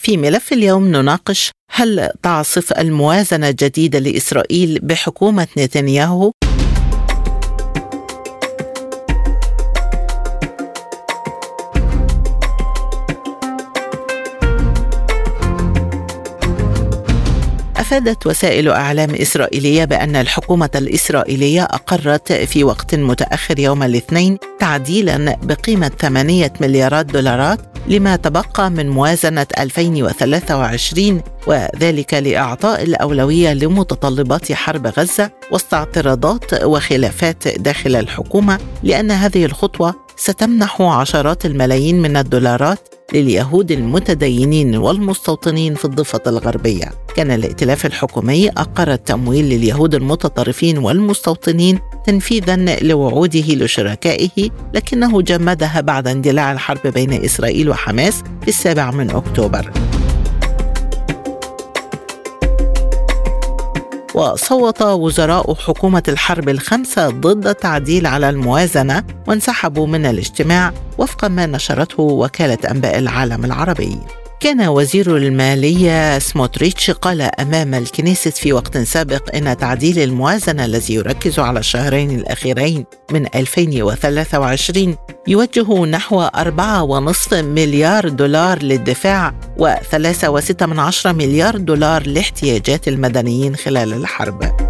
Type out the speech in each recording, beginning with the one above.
في ملف اليوم نناقش هل تعصف الموازنة الجديدة لإسرائيل بحكومة نتنياهو؟ أفادت وسائل إعلام إسرائيلية بأن الحكومة الإسرائيلية أقرت في وقت متأخر يوم الاثنين تعديلا بقيمة 8 مليارات دولارات لما تبقى من موازنة 2023 وذلك لإعطاء الأولوية لمتطلبات حرب غزة وسط اعتراضات وخلافات داخل الحكومة لأن هذه الخطوة ستمنح عشرات الملايين من الدولارات لليهود المتدينين والمستوطنين في الضفة الغربية. كان الائتلاف الحكومي أقر التمويل لليهود المتطرفين والمستوطنين تنفيذا لوعوده لشركائه لكنه جمدها بعد اندلاع الحرب بين إسرائيل وحماس في السابع من أكتوبر. وصوت وزراء حكومة الحرب الخمسة ضد تعديل على الموازنة وانسحبوا من الاجتماع وفق ما نشرته وكالة أنباء العالم العربي. كان وزير المالية سموتريتش قال أمام الكنيست في وقت سابق إن تعديل الموازنة الذي يركز على الشهرين الأخيرين من 2023 يوجه نحو 4.5 مليار دولار للدفاع و3.6 مليار دولار لاحتياجات المدنيين خلال الحرب.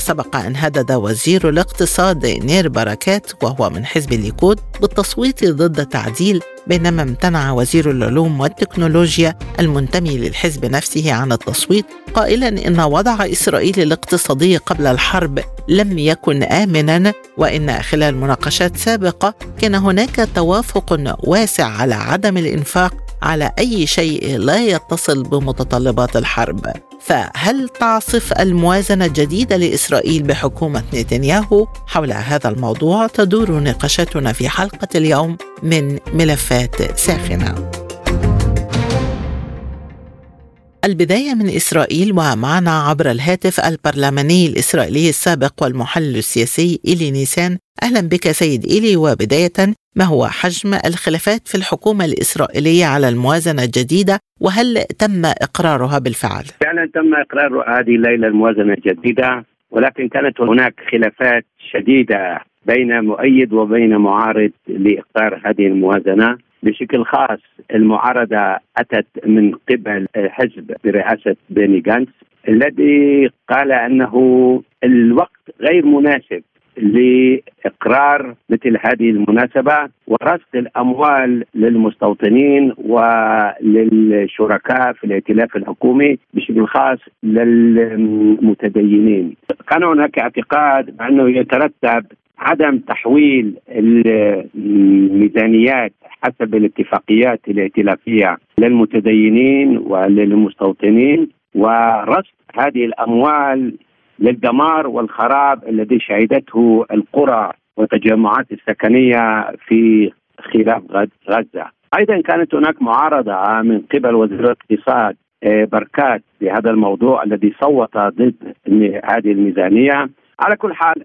وسبق أن هدد وزير الاقتصاد نير بركات وهو من حزب الليكود بالتصويت ضد تعديل بينما امتنع وزير العلوم والتكنولوجيا المنتمي للحزب نفسه عن التصويت قائلا إن وضع إسرائيل الاقتصادي قبل الحرب لم يكن امنا وإن خلال مناقشات سابقة كان هناك توافق واسع على عدم الإنفاق على أي شيء لا يتصل بمتطلبات الحرب. فهل تعصف الموازنة الجديده لإسرائيل بحكومة نتنياهو؟ حول هذا الموضوع تدور نقاشاتنا في حلقة اليوم من ملفات ساخنة. البداية من إسرائيل ومعنا عبر الهاتف البرلماني الإسرائيلي السابق والمحلل السياسي إيلي نيسان. أهلا بك سيد إيلي وبداية ما هو حجم الخلافات في الحكومة الإسرائيلية على الموازنة الجديدة وهل تم إقرارها بالفعل؟ تم إقرار هذه الليلة الموازنة الجديدة ولكن كانت هناك خلافات شديدة بين مؤيد وبين معارض لإقرار هذه الموازنة. بشكل خاص المعارضة أتت من قبل حزب برئاسة بيني جانس الذي قال أنه الوقت غير مناسب لإقرار مثل هذه المناسبة ورصد الأموال للمستوطنين وللشركاء في الائتلاف الحكومي بشكل خاص للمتدينين. كان هناك اعتقاد بأنه يترتب عدم تحويل الميزانيات حسب الاتفاقيات الائتلافية للمتدينين وللمستوطنين ورصد هذه الأموال للدمار والخراب الذي شهدته القرى والتجمعات السكنية في خلاف غزة. أيضا كانت هناك معارضة من قبل وزير الاقتصاد آه، بركات بهذا الموضوع الذي صوت ضد هذه الميزانية. على كل حال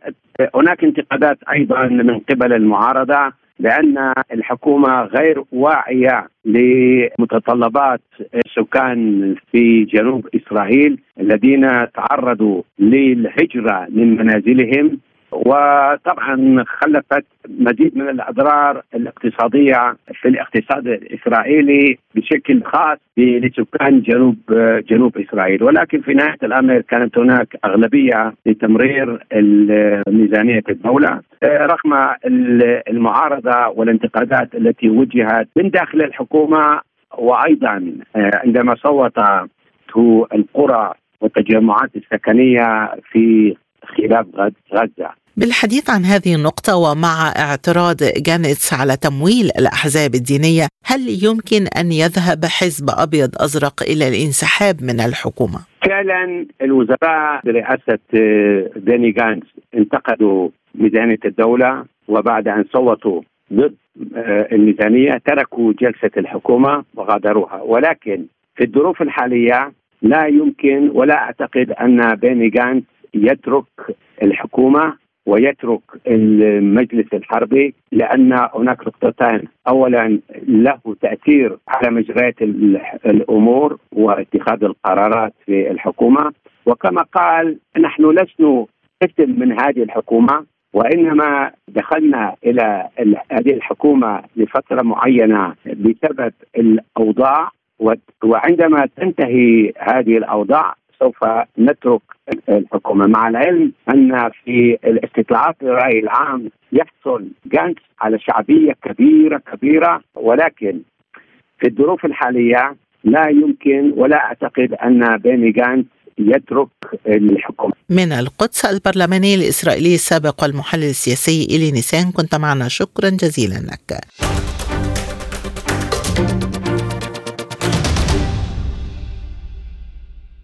هناك انتقادات أيضا من قبل المعارضة بان الحكومة غير واعية لمتطلبات السكان في جنوب إسرائيل الذين تعرضوا للهجرة من منازلهم. وطبعا خلفت مزيد من الأضرار الاقتصادية في الاقتصاد الإسرائيلي بشكل خاص لسكان جنوب جنوب إسرائيل. ولكن في نهاية الأمر كانت هناك أغلبية لتمرير ميزانيه الدولة رغم المعارضة والانتقادات التي وجهت من داخل الحكومة وأيضا عندما صوت القرى والتجمعات السكنية في خلاف غزة بالحديث عن هذه النقطة ومع اعتراض جانيتس على تمويل الأحزاب الدينية هل يمكن أن يذهب حزب أبيض أزرق إلى الانسحاب من الحكومة؟ فعلا الوزراء برئاسة آه، بيني جانس انتقدوا ميزانية الدولة وبعد أن صوتوا ضد آه، الميزانية تركوا جلسة الحكومة وغادروها ولكن في الظروف الحالية لا يمكن ولا أعتقد أن بيني جانس يترك الحكومة ويترك المجلس الحربي لأن هناك نقطتان. اولا له تأثير على مجريات الأمور واتخاذ القرارات في الحكومة. وكما قال نحن لسنا قسم من هذه الحكومة وإنما دخلنا إلى هذه الحكومة لفترة معينة بسبب الأوضاع. وعندما تنتهي هذه الأوضاع سوف نترك الحكومة مع العلم أن في الاستطلاعات الراي العام يحصل جانس على شعبية كبيرة كبيرة ولكن في الظروف الحالية لا يمكن ولا أعتقد أن بيني جانس يترك الحكومة. من القدس البرلماني الإسرائيلي السابق والمحلل السياسي الي نيسان كنت معنا شكرا جزيلا لك.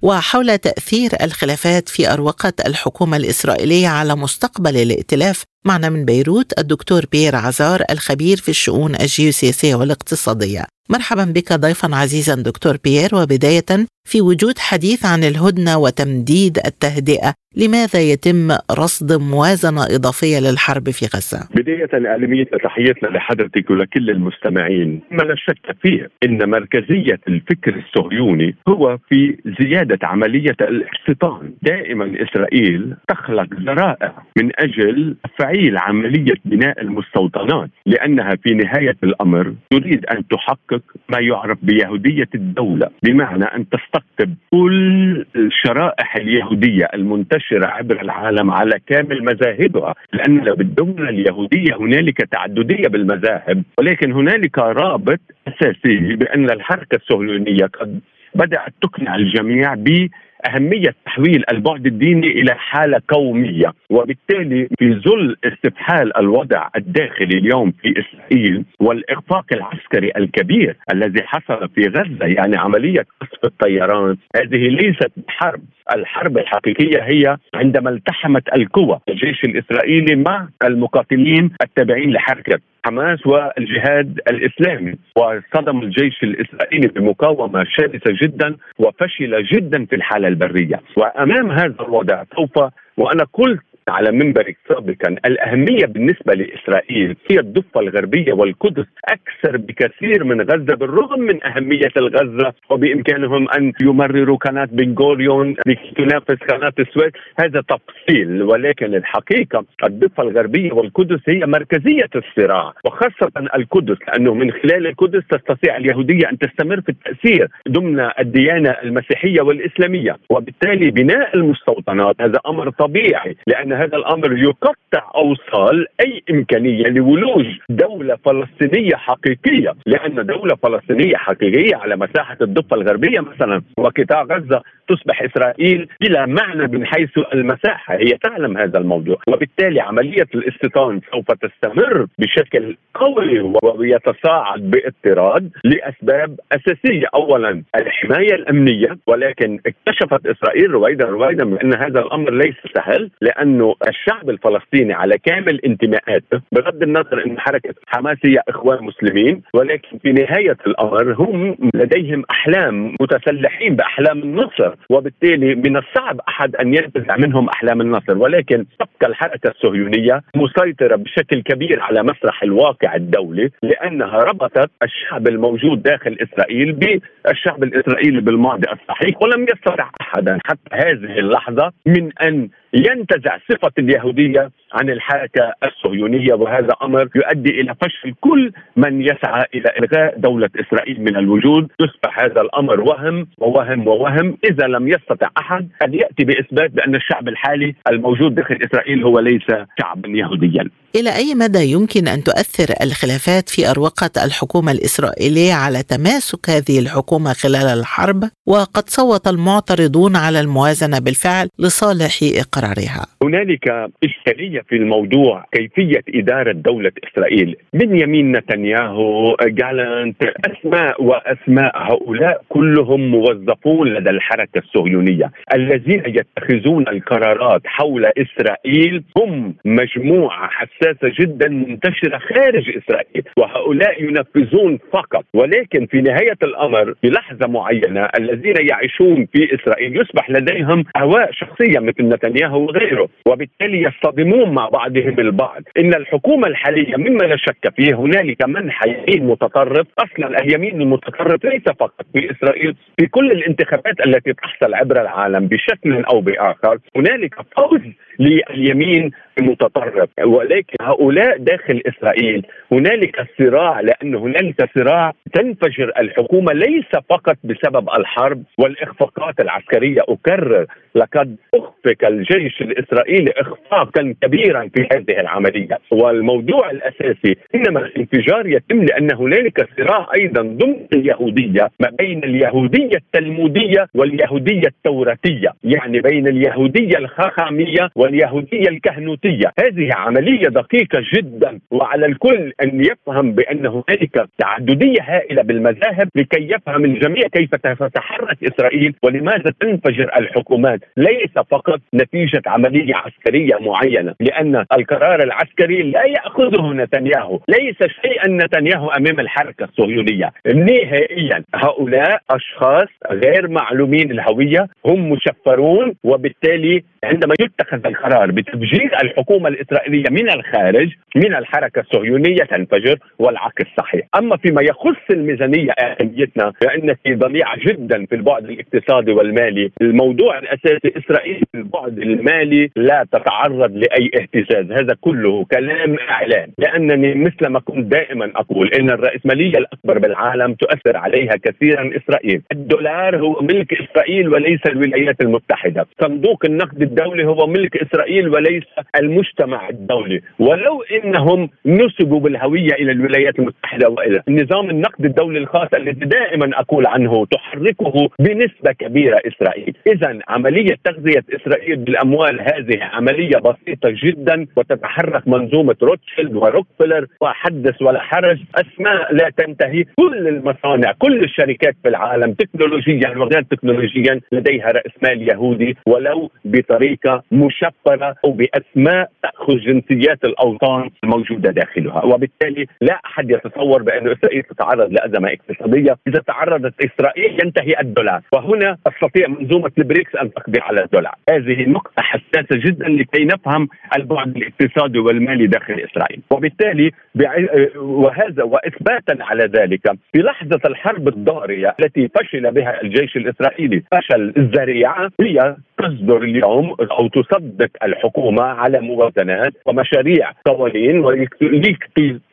وحول تأثير الخلافات في أروقة الحكومة الإسرائيلية على مستقبل الائتلاف معنا من بيروت الدكتور بيير عزار الخبير في الشؤون الجيوسياسية والاقتصادية. مرحبا بك ضيفا عزيزا دكتور بيير وبداية في وجود حديث عن الهدنة وتمديد التهدئة. لماذا يتم رصد موازنة إضافية للحرب في غزة؟ بداية أعلمية تحياتنا لحضرتك ولكل المستمعين. ما لا شك فيه إن مركزية الفكر الصهيوني هو في زيادة عملية الاحتضان. دائما إسرائيل تخلق ذرائع من أجل تفعيل عملية بناء المستوطنات لأنها في نهاية الأمر تريد أن تحقق ما يعرف بيهودية الدولة بمعنى أن تستقطب كل الشرائح اليهودية المنتشرة عبر العالم على كامل مذاهبها لأن بالدولة اليهودية هنالك تعددية بالمذاهب ولكن هنالك رابط أساسي بأن الحركة الصهيونية قد بدأت تقنع الجميع ب أهمية تحويل البعد الديني إلى حالة قومية. وبالتالي في ظل استفحال الوضع الداخلي اليوم في إسرائيل والإخفاق العسكري الكبير الذي حصل في غزة يعني عملية قصف الطيران هذه ليست حرب الحرب الحقيقية هي عندما التحمت القوى الجيش الإسرائيلي مع المقاتلين التابعين لحركة حماس والجهاد الإسلامي. وصدم الجيش الإسرائيلي بمقاومة شرسة جدا وفشل جدا في الحالة البرية. وأمام هذا الوضع سوف وأنا قلت على منبرك سابقا الأهمية بالنسبة لإسرائيل هي الضفة الغربية والقدس أكثر بكثير من غزة بالرغم من أهمية الغزة وبإمكانهم أن يمرروا قناة بنغوريون لكي تنافس قناة السويس. هذا تفصيل ولكن الحقيقة الضفة الغربية والقدس هي مركزية الصراع وخاصة القدس لأنه من خلال القدس تستطيع اليهودية أن تستمر في التأثير ضمن الديانة المسيحية والإسلامية وبالتالي بناء المستوطنات. هذا أمر طبيعي لأن هذا الأمر يقطع أوصال أي إمكانية لولوج دولة فلسطينية حقيقية، لأن دولة فلسطينية حقيقية على مساحة الضفة الغربية مثلا وقطاع غزة تصبح إسرائيل بلا معنى من حيث المساحة، هي تعلم هذا الموضوع، وبالتالي عملية الاستيطان سوف تستمر بشكل قوي ويتصاعد باضطراد لأسباب أساسية، اولا الحماية الأمنية ولكن اكتشفت إسرائيل رويدا رويدا بان هذا الأمر ليس سهل لأنه الشعب الفلسطيني على كامل انتماءاته بغض النظر إن حركة حماس هي إخوان مسلمين ولكن في نهاية الأمر هم لديهم أحلام متسلحين بأحلام النصر وبالتالي من الصعب أحد أن ينتزع منهم أحلام النصر ولكن تبقى الحركة الصهيونيه مسيطرة بشكل كبير على مسرح الواقع الدولي لأنها ربطت الشعب الموجود داخل إسرائيل بالشعب الإسرائيلي بالماضي الصحيح ولم يستطع احدا حتى هذه اللحظة من أن ينتزع صفة اليهودية عن الحركة الصهيونية وهذا أمر يؤدي إلى فشل كل من يسعى إلى إلغاء دولة إسرائيل من الوجود. يصبح هذا الأمر وهم ووهم ووهم. إذا لم يستطع أحد أن يأتي بإثبات بأن الشعب الحالي الموجود داخل إسرائيل هو ليس شعبا يهوديا. إلى أي مدى يمكن أن تؤثر الخلافات في أروقة الحكومة الإسرائيلية على تماسك هذه الحكومة خلال الحرب؟ وقد صوت المعترضون على الموازنة بالفعل لصالح إقامة قرارها هنالك إشكالية في الموضوع كيفية إدارة دولة إسرائيل؟ من يمين نتنياهو جالنت أسماء وأسماء هؤلاء كلهم موظفون لدى الحركة الصهيونية. الذين يتخذون القرارات حول إسرائيل هم مجموعة حساسة جدا منتشرة خارج إسرائيل وهؤلاء ينفذون فقط. ولكن في نهاية الأمر في لحظة معينة الذين يعيشون في إسرائيل يصبح لديهم أهواء شخصية مثل نتنياهو وغيره. وبالتالي يصطدمون مع بعضهم البعض. إن الحكومة الحالية مما لا شك فيه هنالك منح يمين متطرف. أصلا اليمين المتطرف ليس فقط في إسرائيل في كل الانتخابات التي تحصل عبر العالم بشكل أو بآخر. هنالك فوز لليمين المتطرف. ولكن هؤلاء داخل إسرائيل هنالك صراع لأن هنالك صراع تنفجر الحكومة ليس فقط بسبب الحرب والإخفاقات العسكرية. أكرر لقد أخفق الجيش الإسرائيلي اخفاقا كبيرا في هذه العملية. والموضوع الأساسي إنما الانفجار يتم لأن هنالك صراع أيضا ضمن اليهودية ما بين اليهودية التلمودية واليهودية التوراتية يعني بين اليهودية الخاخاميه واليهودية الكهنوتية. هذه عملية دقيقة جدا وعلى الكل أن يفهم بأن هنالك تعددية هائلة بالمذاهب لكي يفهم الجميع كيف تتحرك إسرائيل ولماذا تنفجر الحكومات. ليس فقط نتيجة عملية عسكرية معينة لأن القرار العسكري لا يأخذه نتنياهو ليس شيئا نتنياهو أمام الحركة الصهيونيه نهائيا هؤلاء أشخاص غير معلومين الهوية هم مشفرون وبالتالي عندما يتخذ القرار بتفجير الحكومة الإسرائيلية من الخارج من الحركة الصهيونيه تنفجر والعكس صحيح، أما فيما يخص الميزانية أهميتنا فإن في ضليعه جدا في البعد الاقتصادي والمالي، الموضوع الأساسي إسرائيل في البعد المالي لا تتعرض لأي اهتزاز، هذا كله كلام إعلان، لأنني مثل ما كنت دائما أقول إن الرأسمالية الأكبر بالعالم تؤثر عليها كثيرا إسرائيل، الدولار هو ملك إسرائيل وليس الولايات المتحدة، صندوق النقد الدولي هو ملك إسرائيل وليس المجتمع الدولي. ولو إنهم نسبوا بالهوية إلى الولايات المتحدة وإلى نظام النقد الدولي الخاص الذي دائما أقول عنه تحركه بنسبة كبيرة إسرائيل. اذا عملية تغذية إسرائيل بالأموال هذه عملية بسيطة جدا وتتحرك منظومة روتشيلد وروكفلر وحدث ولا حرج. أسماء لا تنتهي. كل المصانع كل الشركات في العالم تكنولوجيا وغير تكنولوجيا لديها رأس مال يهودي. ولو بطريقة مشفرة أو بأسماء تأخذ جنسيات الأوطان الموجودة داخلها. وبالتالي لا أحد يتصور بأن إسرائيل تتعرض لأزمة اقتصادية. إذا تعرضت إسرائيل ينتهي الدولار. وهنا تستطيع منظومة البريكس أن تقضي على الدولار هذه نقطة حساسة جدا لكي نفهم البعد الاقتصادي والمالي داخل إسرائيل. وبالتالي وهذا واثباتا على ذلك في لحظة الحرب الضارية التي فشل بها الجيش الإسرائيلي فشل ذريع هي تصدر اليوم أو تصدق الحكومة على موازنات ومشاريع قوانين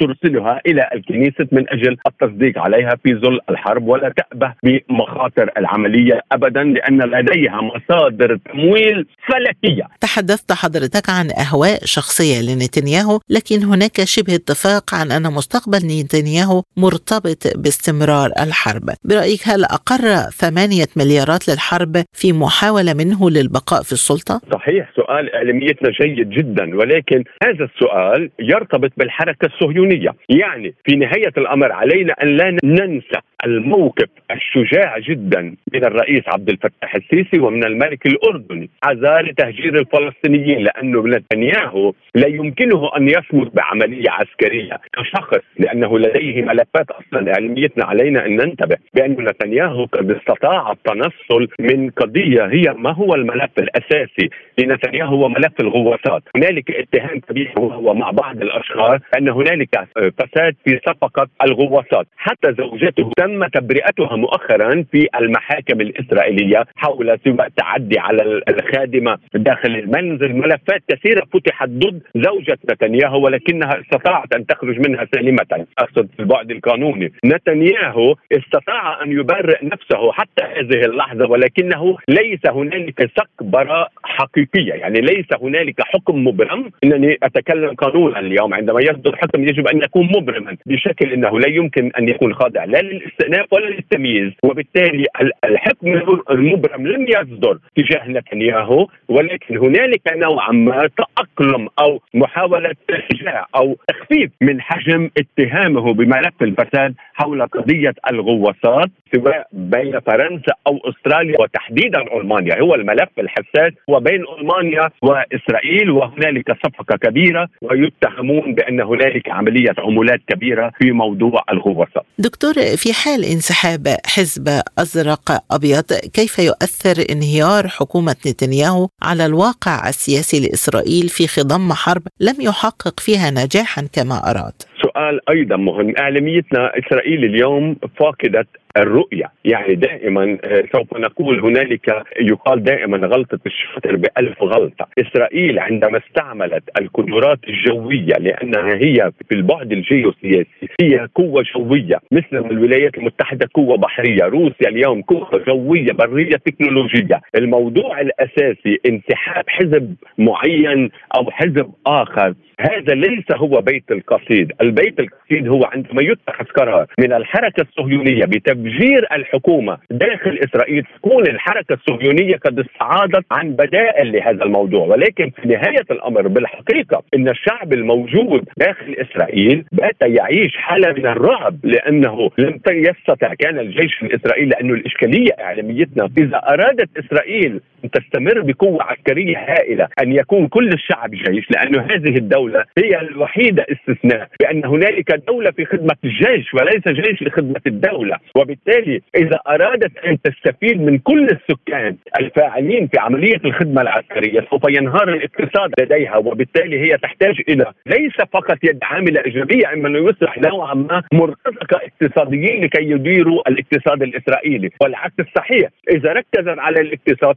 ترسلها إلى الكنيسة من أجل التصديق عليها في ظل الحرب ولا تأبه بمخاطر العملية ابدا لأن لديها مصادر تمويل فلكية. تحدثت حضرتك عن أهواء شخصية لنتنياهو لكن هناك شبه اتفاق عن أن مستقبل نتنياهو مرتبط باستمرار الحرب. برأيك هل أقر ثمانية مليارات للحرب في محاولة منه للبقاء في السلطة؟ صحيح سؤال إعلاميتنا جيد جدا ولكن هذا السؤال يرتبط بالحركة الصهيونية، يعني في نهاية الأمر علينا أن لا ننسى الموقف الشجاع جدا من الرئيس عبد الفتاح السيسي ومن الملك الأردني. عزال تهجير الفلسطينيين لأنه نتنياهو لا يمكنه أن يصمد بعملية عسكرية كشخص لأنه لديه ملفات أصلا اعلاميتنا علينا أن ننتبه بأن نتنياهو قد استطاع التنصل من قضية هي ما هو الملف الأساسي لنتنياهو هو ملف الغواصات، هنالك اتهام كبير وهو مع بعض الأشخاص أن هنالك فساد في صفقة الغواصات، حتى زوجته تم تبرئتها مؤخرا في المحاكم الإسرائيلية حول سواء التعدي على الخادمة داخل المنزل، ملفات كثيرة فتحت ضد زوجة نتنياهو ولكنها استطاعت أن تخرج منها سالمة، أقصد في البعد القانوني، نتنياهو استطاع أن يبرئ نفسه حتى هذه اللحظة ولكنه ليس هنالك سك براء حقيقية. يعني ليس هنالك حكم مبرم. إنني أتكلم قانونا اليوم. عندما يصدر حكم يجب أن يكون مبرما بشكل إنه لا يمكن أن يكون خاضع لا للاستئناف ولا للتمييز وبالتالي الحكم المبرم لم يصدر تجاه نتنياهو ولكن هنالك نوعا ما تأقلم أو محاولة ارجاع أو تخفيف من حجم اتهامه بملف الفساد حول قضية الغواصات سواء بين فرنسا أو أستراليا وتحديدا ألمانيا هو الملف الحساس وبين ألمانيا وإسرائيل وهنالك صفقة كبيرة ويتهمون بأن هنالك عملية عمولات كبيرة في موضوع الغواصات. دكتور في حال انسحاب حزب أزرق أبيض كيف يؤثر انهيار حكومة نتنياهو على الواقع السياسي لإسرائيل في خضم حرب لم يحقق فيها نجاحا كما أراد؟ سؤال أيضا مهم. إعلاميتنا إسرائيل اليوم فاقدت الرؤية. يعني دائما آه، سوف نقول هنالك يقال دائما غلطة الشاطر بألف غلطة. إسرائيل عندما استعملت القدرات الجوية لأنها هي في البعد الجيوسياسي هي قوة جوية. مثل الولايات المتحدة قوة بحرية روسيا اليوم قوة جوية برية تكنولوجية. الموضوع الأساسي انسحاب حزب معين أو حزب آخر. هذا ليس هو بيت القصيد. البيت القصيد هو عندما يتخذ قرار من الحركة الصهيونية بتفجير الحكومة داخل إسرائيل تكون الحركة الصهيونية قد استعاضت عن بدائل لهذا الموضوع. ولكن في نهاية الأمر بالحقيقة إن الشعب الموجود داخل إسرائيل بات يعيش حالة من الرعب لأنه لم يستطع كان الجيش الإسرائيلي لأنه الإشكالية إعلاميتنا إذا أرادت إسرائيل أن تستمر بقوة عسكرية هائلة أن يكون كل الشعب جيش لأنه هذه الدولة هي الوحيدة استثناء بأن هنالك دولة في خدمة الجيش وليس جيش لخدمة الدولة. وبالتالي إذا أرادت أن تستفيد من كل السكان الفاعلين في عملية الخدمة العسكرية سوف ينهار الاقتصاد لديها وبالتالي هي تحتاج إلى ليس فقط يد عاملة إيجابية أنه يصبح نوعا ما مرتزقة اقتصاديين لكي يديروا الاقتصاد الإسرائيلي. والعكس صحيح إذا ركزت على الاقتصاد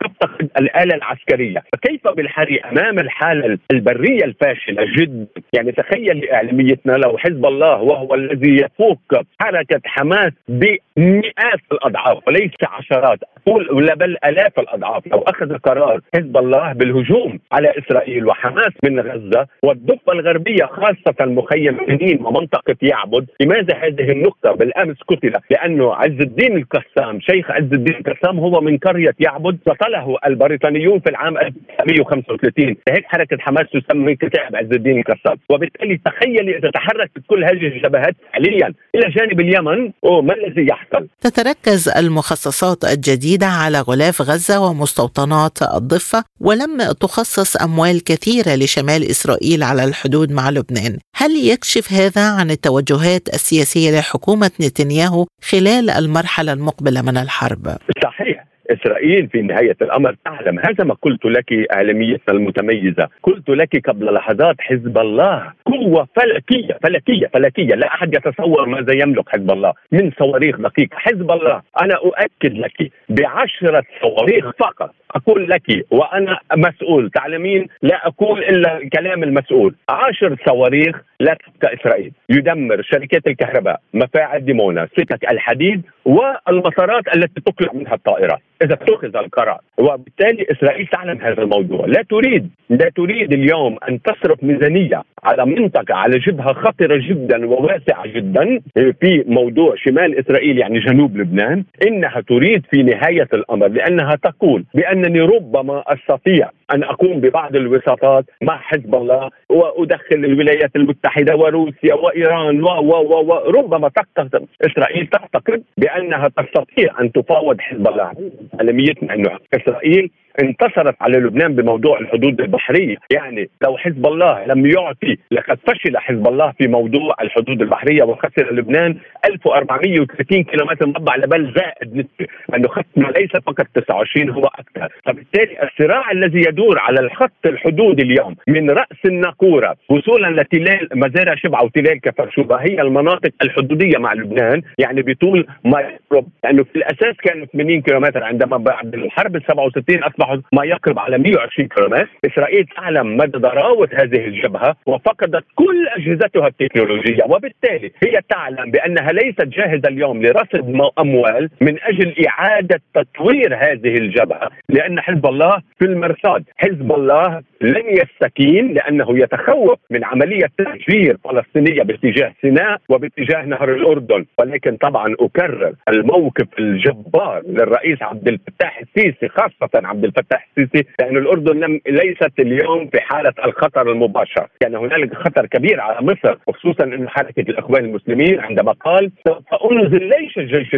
تفتقد الآلة العسكرية. فكيف بالحري أمام الحالة البرية فاشله جدا؟ يعني تخيل إعلاميتنا لو حزب الله وهو الذي يفوق حركة حماس بمئات الأضعاف وليس عشرات أقول بل آلاف الأضعاف. لو أخذ قرار حزب الله بالهجوم على إسرائيل وحماس من غزة والضفة الغربية خاصة مخيم جنين ومنطقة يعبد لماذا هذه النقطة بالأمس قتل؟ لأنه عز الدين القسام شيخ عز الدين القسام هو من قرية يعبد قتله البريطانيون في العام 1935 هيك حركة حماس تسمى كتاب عز الدين القسام وبالتالي تخيلي إذا تحركت كل هذه الجبهات حاليا إلى جانب اليمن ما الذي يحصل؟ تتركز المخصصات الجديدة على غلاف غزة ومستوطنات الضفة ولم تخصص أموال كثيرة لشمال إسرائيل على الحدود مع لبنان. هل يكشف هذا عن التوجهات السياسية لحكومة نتنياهو خلال المرحلة المقبلة من الحرب؟ صحيح. إسرائيل في نهاية الأمر تعلم. هذا ما قلت لك اعلاميتنا المتميزة، قلت لك قبل لحظات حزب الله. قوة فلكية فلكية فلكية. لا أحد يتصور ماذا يملك حزب الله. من صواريخ دقيقة، حزب الله أنا أؤكد لك بعشرة صواريخ فقط. أقول لك وأنا مسؤول. تعلمين؟ لا أقول إلا كلام المسؤول. عشر صواريخ لا تبقى إسرائيل. يدمر شركات الكهرباء مفاعل ديمونا سكك الحديد والمطارات التي تقلع منها الطائرات. إذا اتخذ القرار وبالتالي إسرائيل تعلم هذا الموضوع. لا تريد لا تريد اليوم أن تصرف ميزانية على منطقة على جبهة خطرة جدا وواسعة جدا في موضوع شمال إسرائيل يعني جنوب لبنان. إنها تريد في نهاية الأمر لأنها تقول بأنني ربما أستطيع أن أقوم ببعض الوساطات مع حزب الله وأدخل الولايات المتحدة وروسيا وإيران و و و تعتقد إسرائيل تعتقد بأنها تستطيع أن تفاوض حزب الله عالميتنا انه إسرائيل انتصرت على لبنان بموضوع الحدود البحرية، يعني لو حزب الله لم يعطي لقد فشل حزب الله في موضوع الحدود البحرية وخسر لبنان 1430 كيلومتر مربع لبل زائد نسبه، لأنه ختم ليس فقط 29 هو أكثر، فبالتالي الصراع الذي يدور على الخط الحدودي اليوم من رأس الناقورة وصولا لتلال مزارع شبعة وتلال كفرشوبه هي المناطق الحدودية مع لبنان، يعني بطول ما يقرب لأنه في الأساس كانوا 80 كيلومتر عندما بعد الحرب ال 67 أصبح يصبحوا ما يقرب على 120 كيلومتر. إسرائيل تعلم مدى ضراوة هذه الجبهة وفقدت كل أجهزتها التكنولوجية. وبالتالي هي تعلم بأنها ليست جاهزة اليوم لرصد أموال من أجل إعادة تطوير هذه الجبهة. لأن حزب الله في المرصاد حزب الله لن يستكين لأنه يتخوف من عملية تهجير فلسطينية باتجاه سيناء وباتجاه نهر الأردن. ولكن طبعا أكرر الموقف الجبار للرئيس عبد الفتاح السيسي خاصة عبد الفتاح السيسي لأن الأردن لم ليست اليوم في حالة الخطر المباشر. كان هنالك خطر كبير على مصر وخصوصا أن حركة الإخوان المسلمين عندما قال سوف أنزل ليش الجيش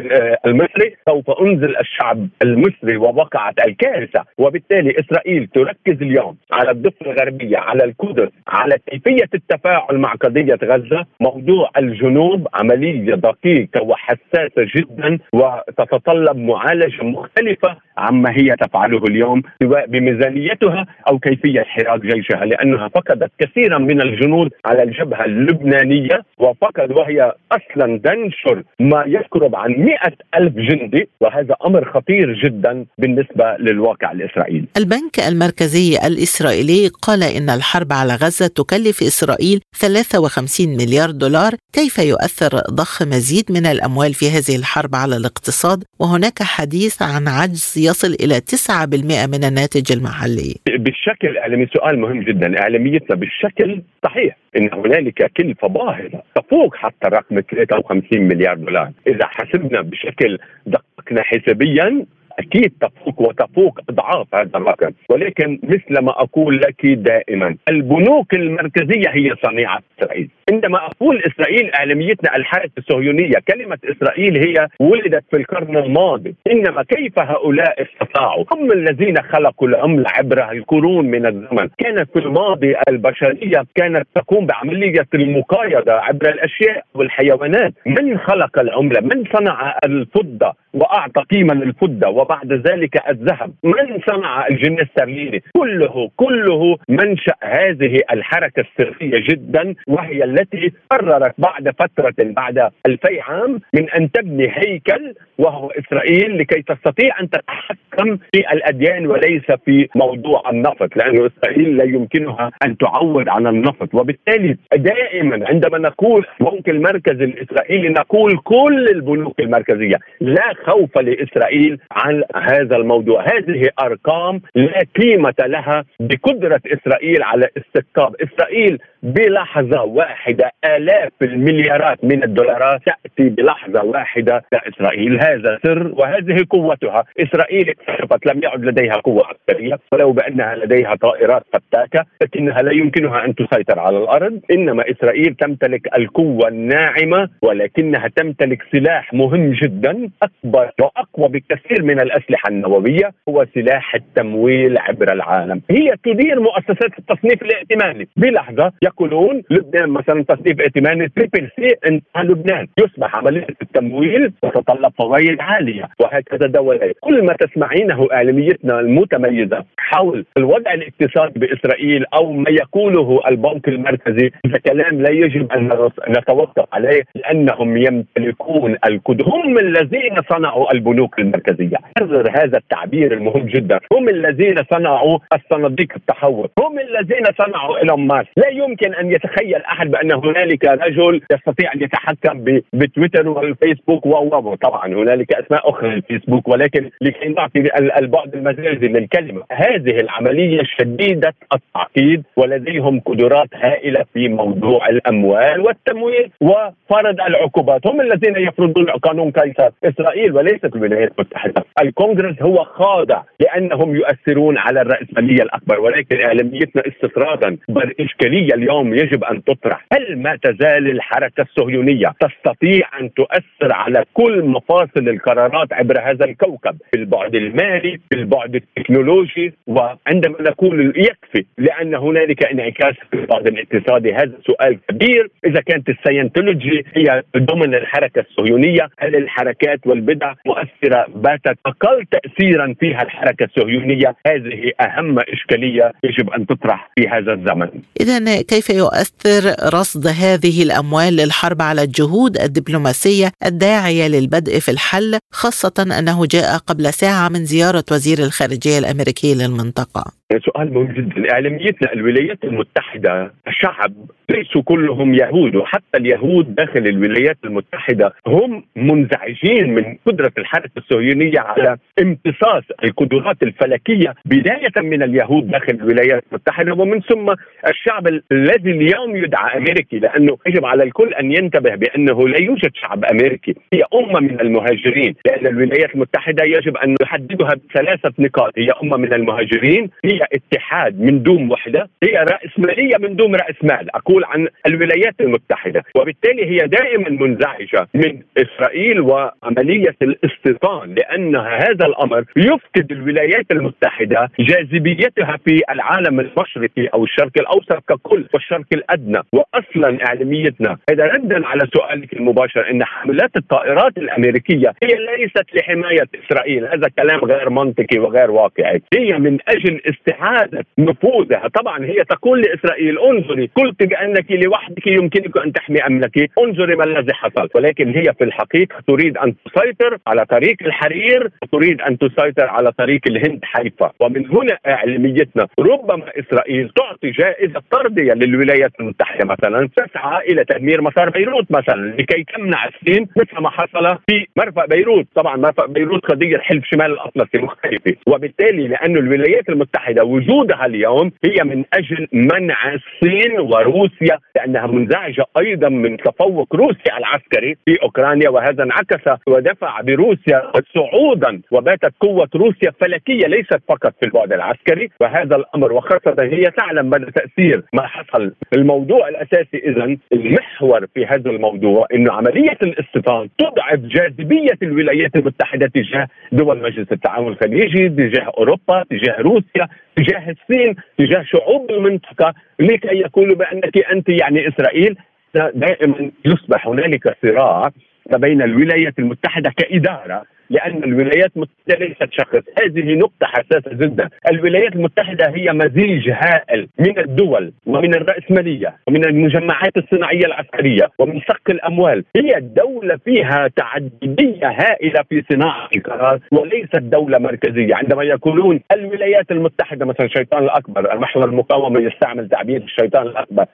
المصري؟ سوف أنزل الشعب المصري ووقعت الكارثة وبالتالي إسرائيل تركز اليوم على الضفة الغربية على القدس على كيفية التفاعل مع قضية غزة. موضوع الجنوب عملية دقيقة وحساسة جدا وتتطلب معالجة مختلفة عما هي تفعله اليوم. سواء بميزانيتها أو كيفية حراك جيشها لأنها فقدت كثيرا من الجنود على الجبهة اللبنانية وفقد وهي أصلا تنشر ما يقرب عن مئة ألف جندي وهذا أمر خطير جدا بالنسبة للواقع الإسرائيلي. البنك المركزي الإسرائيلي قال إن الحرب على غزة تكلف إسرائيل 53 مليار دولار كيف يؤثر ضخ مزيد من الأموال في هذه الحرب على الاقتصاد؟ وهناك حديث عن عجز يصل إلى 9% من الناتج المحلي؟ بالشكل الإعلامي سؤال مهم جدا. إعلاميتنا بالشكل صحيح إن هنالك كلفه باهظه تفوق حتى رقم 53 مليار دولار، إذا حسبنا بشكل دققنا حسابيا أكيد تفوق وتفوق أضعاف هذا الرقم. ولكن مثل ما أقول لك دائما البنوك المركزية هي صنيعة إسرائيل. عندما أقول إسرائيل أعلاميتنا الحركه الصهيونيه كلمة إسرائيل هي ولدت في القرن الماضي. إنما كيف هؤلاء استطاعوا؟ هم الذين خلقوا العمله عبر القرون من الزمن. كانت في الماضي البشرية كانت تقوم بعملية المقايضة عبر الأشياء والحيوانات. من خلق العملة؟ من صنع الفضة وأعطى قيمه للفضة وبعد ذلك الذهب. من صنع الجنيه الاسترليني كله كله منشأ هذه الحركة السرية جدا وهي التي قررت بعد فترة بعد ألفي عام من أن تبني هيكل وهو إسرائيل لكي تستطيع أن تتحكم في الأديان وليس في موضوع النفط لأنه إسرائيل لا يمكنها أن تعوض عن النفط. وبالتالي دائما عندما نقول البنك المركزي الإسرائيلي نقول كل البنوك المركزية لا خوف لإسرائيل عن هذا الموضوع. هذه أرقام لا قيمة لها بقدرة إسرائيل على استقطاب. إسرائيل بلحظة واحدة آلاف المليارات من الدولارات تأتي بلحظة واحدة لاسرائيل هذا سر وهذه قوتها. إسرائيل اكتشفت لم يعد لديها قوة عسكرية. ولو بأنها لديها طائرات فتاكة لكنها لا يمكنها أن تسيطر على الأرض. إنما إسرائيل تمتلك القوة الناعمة ولكنها تمتلك سلاح مهم جدا أكبر وأقوى بكثير من الأسلحة النووية هو سلاح التمويل عبر العالم. هي تدير مؤسسات التصنيف الائتماني. بلحظة يقولون لبنان مثلا تصنيف ائتماني triple C انتهى لبنان. يصبح عملية التمويل تتطلب فوائد عالية وهكذا دولات كل ما تسمعينه اعلاميتنا المتميزة حول الوضع الاقتصادي بإسرائيل أو ما يقوله البنك المركزي هذا كلام لا يجب أن نتوقف عليه لأنهم يمتلكون القدر هم الذين صنعوا البنوك المركزية. حرر هذا التعبير المهم جدا. هم الذين صنعوا الصناديق التحول. هم الذين صنعوا إيلون ماسك. لا يمكن أن يتخيل أحد بأن هنالك رجل يستطيع أن يتحكم بتويتر والفيسبوك و طبعا هنالك أسماء أخرى للفيسبوك ولكن لكي نعطي البعد المجازي للكلمه هذه العملية شديدة التعقيد ولديهم قدرات هائلة في موضوع الأموال والتمويل وفرض العقوبات. هم الذين يفرضون قانون قيصر إسرائيل وليست الولايات المتحده الكونغرس هو خاضع لأنهم يؤثرون على الرأسمالية الأكبر ولكن إعلاميتنا استطرادا بالاشكاليه اليوم يجب أن تطرح. هل ما تزال الحركة الصهيونية تستطيع أن تؤثر على كل مفاصل القرارات عبر هذا الكوكب؟ في البعد المالي في البعد التكنولوجي وعندما نقول يكفي لأن هنالك انعكاس في البعد الاقتصادي. هذا سؤال كبير. إذا كانت السينتولوجي هي ضمن الحركة الصهيونية هل الحركات والبدع مؤثرة؟ باتت أقل تاثيرا فيها الحركة الصهيونيه هذه أهم إشكالية يجب أن تطرح في هذا الزمن. اذا كيف يؤثر رصد هذه الأموال للحرب على الجهود الدبلوماسية الداعية للبدء في الحل خاصة أنه جاء قبل ساعة من زيارة وزير الخارجية الأمريكي للمنطقة؟ سؤال مهم جدا إعلاميتنا الولايات المتحدة شعب ليسوا كلهم يهود وحتى اليهود داخل الولايات المتحدة هم منزعجين من قدرة الحركه الصهيونية على امتصاص القدرات الفلكية بداية من اليهود داخل الولايات المتحدة ومن ثم الشعب الذي اليوم يدعى أمريكي لأنه يجب على الكل أن ينتبه بأنه لا يوجد شعب أمريكي. هي أمة من المهاجرين. لأن الولايات المتحدة يجب أن نحددها بثلاثة نقاط. هي أمة من المهاجرين هي اتحاد من دون وحدة هي رأسمالية من دون رأس مال أقول عن الولايات المتحدة. وبالتالي هي دائما منزعجة من إسرائيل وعملية الاستيطان لأن هذا الأمر يفقد الولايات المتحدة جاذبيتها في العالم المشرقي أو الشرق الأوسط ككل والشرق الأدنى. وأصلا إعلاميتنا هذا ردا على سؤالك المباشر أن حملات الطائرات الأمريكية هي ليست لحماية إسرائيل. هذا كلام غير منطقي وغير واقعي. هي من أجل استعادة نفوذها. طبعا هي تقول لإسرائيل انظري قلت بأنك لوحدك يمكنك أن تحمي أمنك انظري ما الذي حصل. ولكن هي في الحقيقة تريد أن تسيطر على طريق الحرير تريد أن تسيطر على طريق الهند حيفا. ومن هنا إعلاميتنا ربما إسرائيل تعطي جائزة طردية للولايات المتحدة مثلا تسعى إلى تدمير مسار بيروت مثلا لكي تمنع الصين مثل ما حصل في مرفأ بيروت. طبعا مرفأ بيروت قضية حلف شمال الأطلسي مختلفة. وبالتالي لأن الولايات المتحدة وجودها اليوم هي من أجل منع الصين وروسيا لأنها منزعجة أيضا من تفوق روسيا العسكري في أوكرانيا وهذا انعكس ودفع بروسيا صعودا وباتت قوة روسيا فلكيه ليست فقط في البعد العسكري وهذا الأمر وخاصة هي تعلم مدى تأثير ما حصل. الموضوع الأساسي اذا المحور في هذا الموضوع إنه عملية الاستيطان تضعف جاذبية الولايات المتحدة تجاه دول مجلس التعاون الخليجي تجاه أوروبا تجاه روسيا تجاه الصين تجاه شعوب المنطقة لكي يقولوا بأنك أنت يعني إسرائيل دائما يصبح هنالك صراع ما بين الولايات المتحدة كإدارة لأن الولايات المتحدة ليست شخص، هذه نقطة حساسة جدا، الولايات المتحدة هي مزيج هائل من الدول ومن الرأسمالية ومن المجمعات الصناعية العسكرية ومن سق الأموال، هي الدولة فيها تعددية هائلة في صناعة القرار وليست دولة مركزية، عندما يقولون الولايات المتحدة مثلا الشيطان الأكبر، المحور المقاومه يستعمل تعبير الشيطان الأكبر،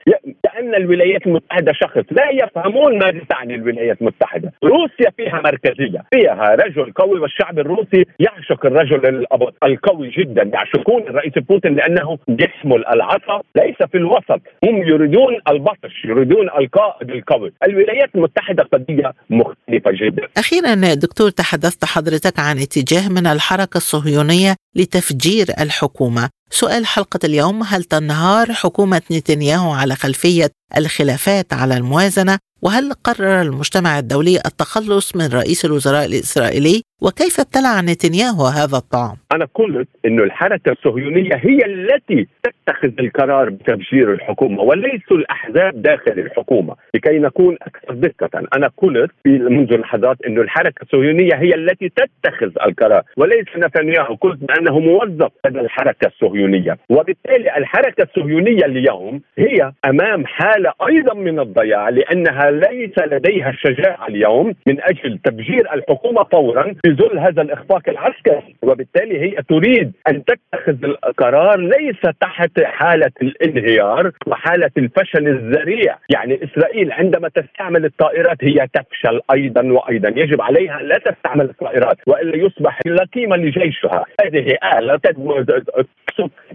كان الولايات المتحدة شخص، لا يفهمون ماذا تعني الولايات المتحدة، روسيا فيها مركزية، فيها رجل رجل قوي والشعب الروسي يعشق الرجل القوي جدا يعشقون الرئيس بوتين لأنه يحمل العصا ليس في الوسط. هم يريدون البطش يريدون القائد القوي الولايات المتحدة قضية مختلفة جدا. أخيرا دكتور تحدثت حضرتك عن اتجاه من الحركة الصهيونية لتفجير الحكومة. سؤال حلقة اليوم هل تنهار حكومة نتنياهو على خلفية الخلافات على الموازنة؟ وهل قرر المجتمع الدولي التخلص من رئيس الوزراء الإسرائيلي؟ وكيف ابتلع نتنياهو هذا الطعام؟ أنا قلت أن الحركة الصهيونية هي التي تتخذ القرار بتفجير الحكومة وليس الأحزاب داخل الحكومة لكي نكون أكثر دقة. أنا قلت منذ لحظات أن الحركة الصهيونية هي التي تتخذ القرار وليس نتنياهو. قلت بأنه موظف لدى الحركة الصهيونية وبالتالي الحركة الصهيونية اليوم هي أمام حالة أيضا من الضياع لأنها ليس لديها الشجاعة اليوم من أجل تفجير الحكومة فورا في ظل هذا الإخفاق العسكري. وبالتالي هي تريد أن تتخذ القرار ليس تحت حالة الانهيار وحالة الفشل الذريع. يعني إسرائيل عندما تستعمل الطائرات هي تفشل أيضا وأيضا. يجب عليها لا تستعمل الطائرات وإلا يصبح لا قيمة لجيشها. هذه آلة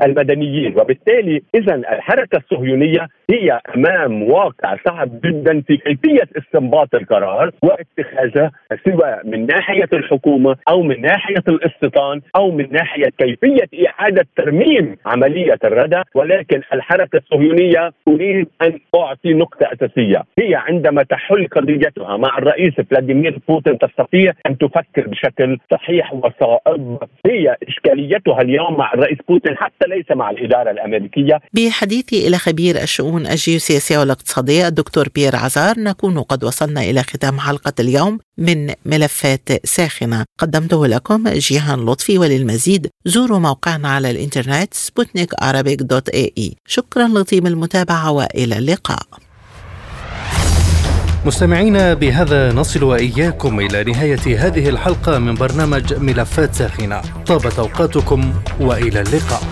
المدنيين. وبالتالي إذا الحركة الصهيونية هي أمام واقع صعب جدا في كيفيه استنباط القرار واتخاذه سواء من ناحية الحكومة أو من ناحية الاستيطان أو من ناحية كيفية إعادة ترميم عملية الردى ولكن الحركة الصهيونية تريد أن تعطي نقطة أساسية. هي عندما تحل قضيتها مع الرئيس فلاديمير بوتين تستطيع أن تفكر بشكل صحيح وصائب. هي إشكاليتها اليوم مع الرئيس بوتين حتى ليس مع الإدارة الأمريكية. بحديثي إلى خبير الشؤون الجيوسياسية والاقتصادية الدكتور بيير عزار الأخبار نكون قد وصلنا إلى ختام حلقة اليوم من ملفات ساخنة. قدمته لكم جيهان لطفي وللمزيد. زوروا موقعنا على الإنترنت سبوتنيك dot ae. شكرا لطيب المتابعة وإلى اللقاء. مستمعينا بهذا نصل وإياكم إلى نهاية هذه الحلقة من برنامج ملفات ساخنة. طابت أوقاتكم وإلى اللقاء.